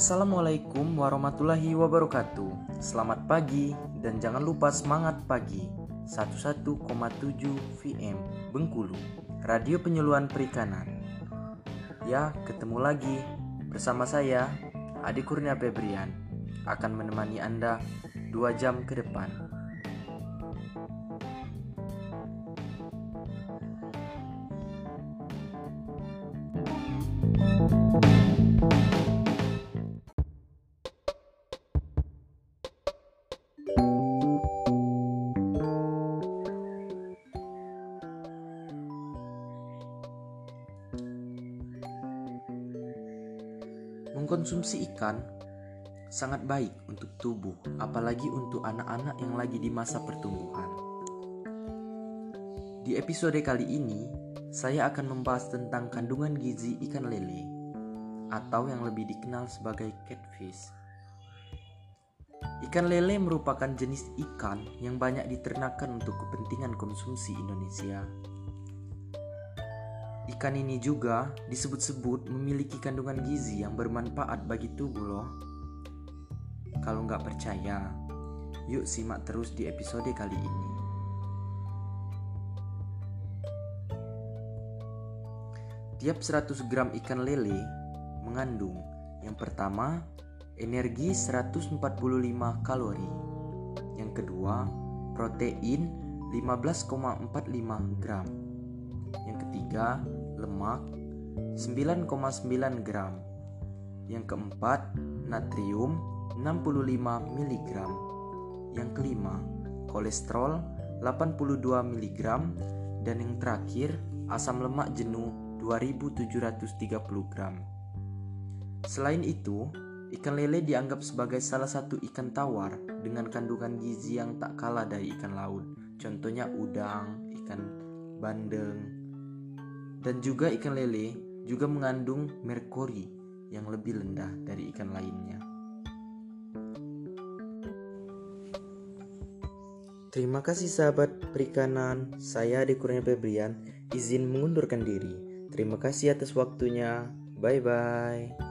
Assalamualaikum warahmatullahi wabarakatuh. Selamat pagi dan jangan lupa semangat pagi. 11,7 VM Bengkulu Radio Penyuluhan Perikanan. Ya ketemu lagi bersama saya Adi Kurnia Febrian Akan menemani Anda 2 jam ke depan Mengkonsumsi ikan sangat baik untuk tubuh, apalagi untuk anak-anak yang lagi di masa pertumbuhan. Di episode kali ini, saya akan membahas tentang kandungan gizi ikan lele, atau yang lebih dikenal sebagai catfish. Ikan lele merupakan jenis ikan yang banyak diternakan untuk kepentingan konsumsi Indonesia. Ikan ini juga disebut-sebut memiliki kandungan gizi yang bermanfaat bagi tubuh loh. Kalau nggak percaya, yuk simak terus di episode kali ini. Tiap 100 gram ikan lele mengandung yang pertama energi 145 kalori. Yang kedua, protein 15,45 gram. Yang ketiga, lemak 9,9 gram. Yang keempat, natrium 65 mg. Yang kelima, kolesterol 82 mg dan yang terakhir, asam lemak jenuh 2730 gram. Selain itu, ikan lele dianggap sebagai salah satu ikan tawar dengan kandungan gizi yang tak kalah dari ikan laut. Contohnya udang, ikan bandeng, dan juga ikan lele juga mengandung merkuri yang lebih rendah dari ikan lainnya. Terima kasih sahabat perikanan, saya Kurnia Febrian, izin mengundurkan diri. Terima kasih atas waktunya, bye-bye.